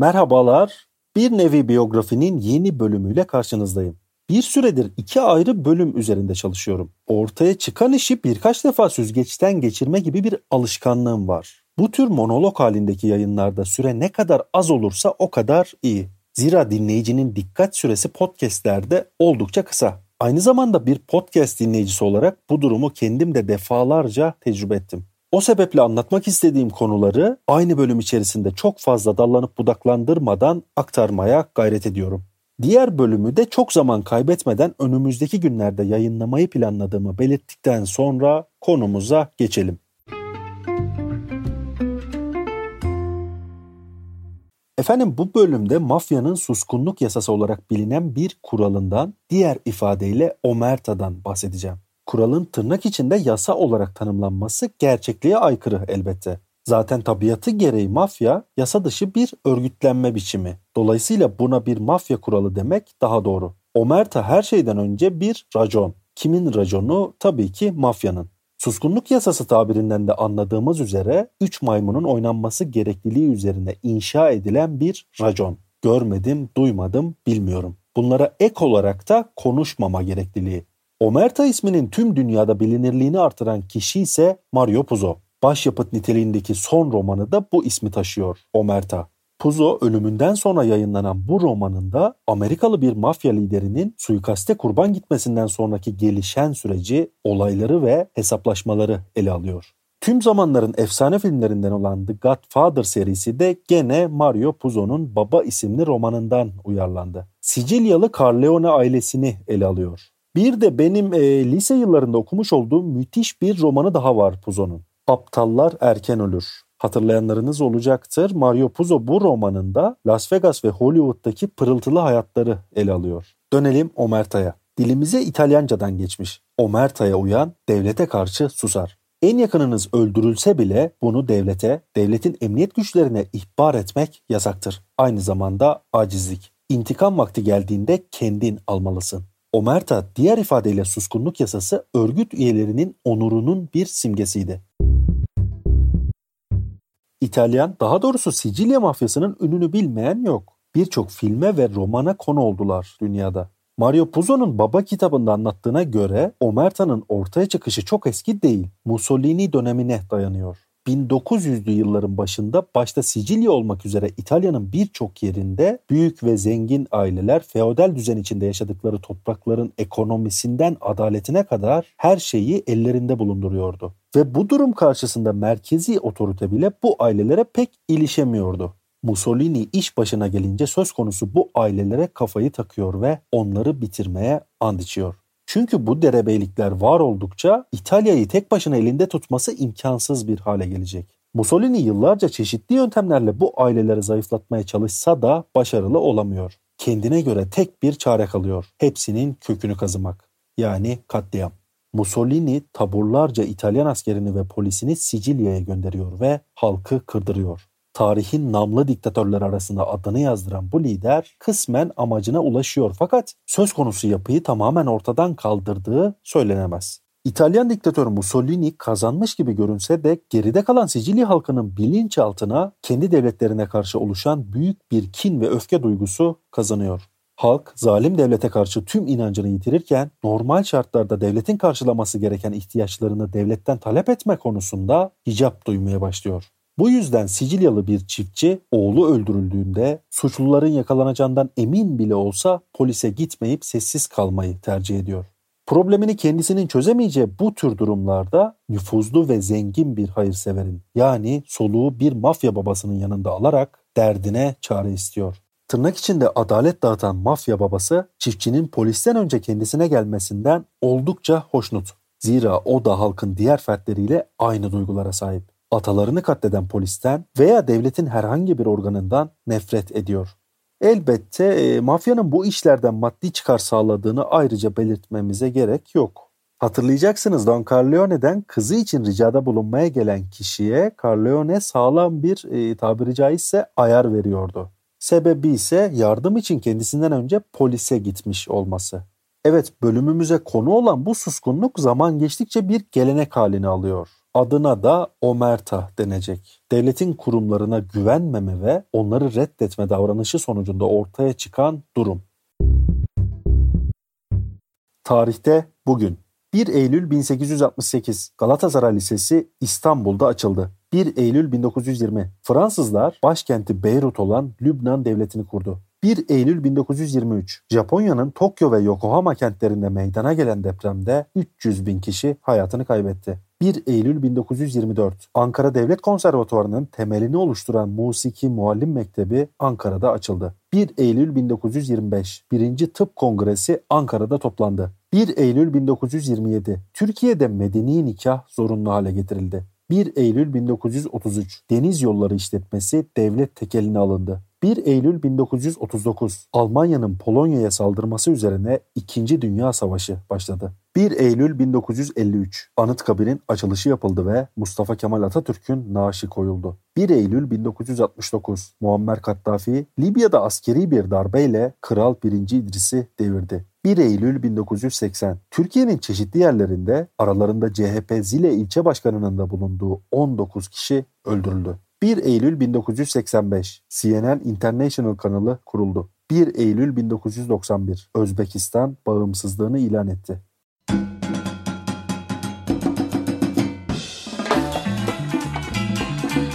Merhabalar. Bir nevi biyografinin yeni bölümüyle karşınızdayım. Bir süredir iki ayrı bölüm üzerinde çalışıyorum. Ortaya çıkan işi birkaç defa süzgeçten geçirme gibi bir alışkanlığım var. Bu tür monolog halindeki yayınlarda süre ne kadar az olursa o kadar iyi. Zira dinleyicinin dikkat süresi podcastlerde oldukça kısa. Aynı zamanda bir podcast dinleyicisi olarak bu durumu kendim de defalarca tecrübe ettim. O sebeple anlatmak istediğim konuları aynı bölüm içerisinde çok fazla dallanıp budaklandırmadan aktarmaya gayret ediyorum. Diğer bölümü de çok zaman kaybetmeden önümüzdeki günlerde yayınlamayı planladığımı belirttikten sonra konumuza geçelim. Efendim bu bölümde mafyanın suskunluk yasası olarak bilinen bir kuralından, diğer ifadeyle omerta'dan bahsedeceğim. Kuralın tırnak içinde yasa olarak tanımlanması gerçekliğe aykırı elbette. Zaten tabiatı gereği mafya yasa dışı bir örgütlenme biçimi. Dolayısıyla buna bir mafya kuralı demek daha doğru. Omerta her şeyden önce bir racon. Kimin raconu? Tabii ki mafyanın. Suskunluk yasası tabirinden de anladığımız üzere 3 maymunun oynanması gerekliliği üzerine inşa edilen bir racon. Görmedim, duymadım, bilmiyorum. Bunlara ek olarak da konuşmama gerekliliği. Omerta isminin tüm dünyada bilinirliğini artıran kişi ise Mario Puzo. Başyapıt niteliğindeki son romanı da bu ismi taşıyor Omerta. Puzo ölümünden sonra yayınlanan bu romanında Amerikalı bir mafya liderinin suikaste kurban gitmesinden sonraki gelişen süreci, olayları ve hesaplaşmaları ele alıyor. Tüm zamanların efsane filmlerinden olan The Godfather serisi de gene Mario Puzo'nun Baba isimli romanından uyarlandı. Sicilyalı Carleone ailesini ele alıyor. Bir de benim e, lise yıllarında okumuş olduğum müthiş bir romanı daha var Puzo'nun. Aptallar Erken Ölür. Hatırlayanlarınız olacaktır. Mario Puzo bu romanında Las Vegas ve Hollywood'daki pırıltılı hayatları ele alıyor. Dönelim Omerta'ya. Dilimize İtalyancadan geçmiş. Omerta'ya uyan devlete karşı susar. En yakınınız öldürülse bile bunu devlete, devletin emniyet güçlerine ihbar etmek yasaktır. Aynı zamanda acizlik. İntikam vakti geldiğinde kendin almalısın. Omerta diğer ifadeyle suskunluk yasası örgüt üyelerinin onurunun bir simgesiydi. İtalyan, daha doğrusu Sicilya mafyasının ününü bilmeyen yok. Birçok filme ve romana konu oldular dünyada. Mario Puzo'nun Baba kitabında anlattığına göre Omerta'nın ortaya çıkışı çok eski değil, Mussolini dönemine dayanıyor. 1900'lü yılların başında başta Sicilya olmak üzere İtalya'nın birçok yerinde büyük ve zengin aileler feodal düzen içinde yaşadıkları toprakların ekonomisinden adaletine kadar her şeyi ellerinde bulunduruyordu. Ve bu durum karşısında merkezi otorite bile bu ailelere pek ilişemiyordu. Mussolini iş başına gelince söz konusu bu ailelere kafayı takıyor ve onları bitirmeye and içiyor. Çünkü bu derebeylikler var oldukça İtalya'yı tek başına elinde tutması imkansız bir hale gelecek. Mussolini yıllarca çeşitli yöntemlerle bu aileleri zayıflatmaya çalışsa da başarılı olamıyor. Kendine göre tek bir çare kalıyor. Hepsinin kökünü kazımak. Yani katliam. Mussolini taburlarca İtalyan askerini ve polisini Sicilya'ya gönderiyor ve halkı kırdırıyor tarihin namlı diktatörler arasında adını yazdıran bu lider kısmen amacına ulaşıyor fakat söz konusu yapıyı tamamen ortadan kaldırdığı söylenemez. İtalyan diktatör Mussolini kazanmış gibi görünse de geride kalan Sicilya halkının bilinçaltına kendi devletlerine karşı oluşan büyük bir kin ve öfke duygusu kazanıyor. Halk zalim devlete karşı tüm inancını yitirirken normal şartlarda devletin karşılaması gereken ihtiyaçlarını devletten talep etme konusunda hicap duymaya başlıyor. Bu yüzden Sicilyalı bir çiftçi oğlu öldürüldüğünde suçluların yakalanacağından emin bile olsa polise gitmeyip sessiz kalmayı tercih ediyor. Problemini kendisinin çözemeyeceği bu tür durumlarda nüfuzlu ve zengin bir hayırseverin yani soluğu bir mafya babasının yanında alarak derdine çare istiyor. Tırnak içinde adalet dağıtan mafya babası çiftçinin polisten önce kendisine gelmesinden oldukça hoşnut. Zira o da halkın diğer fertleriyle aynı duygulara sahip. Atalarını katleden polisten veya devletin herhangi bir organından nefret ediyor. Elbette e, mafyanın bu işlerden maddi çıkar sağladığını ayrıca belirtmemize gerek yok. Hatırlayacaksınız Don Corleone'den kızı için ricada bulunmaya gelen kişiye Corleone sağlam bir e, tabiri caizse ayar veriyordu. Sebebi ise yardım için kendisinden önce polise gitmiş olması. Evet bölümümüze konu olan bu suskunluk zaman geçtikçe bir gelenek halini alıyor. Adına da omerta denecek. Devletin kurumlarına güvenmeme ve onları reddetme davranışı sonucunda ortaya çıkan durum. Tarihte bugün 1 Eylül 1868 Galatasaray Lisesi İstanbul'da açıldı. 1 Eylül 1920 Fransızlar başkenti Beyrut olan Lübnan devletini kurdu. 1 Eylül 1923 Japonya'nın Tokyo ve Yokohama kentlerinde meydana gelen depremde 300 bin kişi hayatını kaybetti. 1 Eylül 1924 Ankara Devlet Konservatuvarı'nın temelini oluşturan Musiki Muallim Mektebi Ankara'da açıldı. 1 Eylül 1925 1. Tıp Kongresi Ankara'da toplandı. 1 Eylül 1927 Türkiye'de medeni nikah zorunlu hale getirildi. 1 Eylül 1933 Deniz Yolları İşletmesi devlet tekeline alındı. 1 Eylül 1939 Almanya'nın Polonya'ya saldırması üzerine 2. Dünya Savaşı başladı. 1 Eylül 1953 Anıtkabir'in açılışı yapıldı ve Mustafa Kemal Atatürk'ün naaşı koyuldu. 1 Eylül 1969 Muammer Kaddafi Libya'da askeri bir darbeyle Kral 1. İdris'i devirdi. 1 Eylül 1980 Türkiye'nin çeşitli yerlerinde aralarında CHP Zile ilçe başkanının da bulunduğu 19 kişi öldürüldü. 1 Eylül 1985 CNN International kanalı kuruldu. 1 Eylül 1991 Özbekistan bağımsızlığını ilan etti.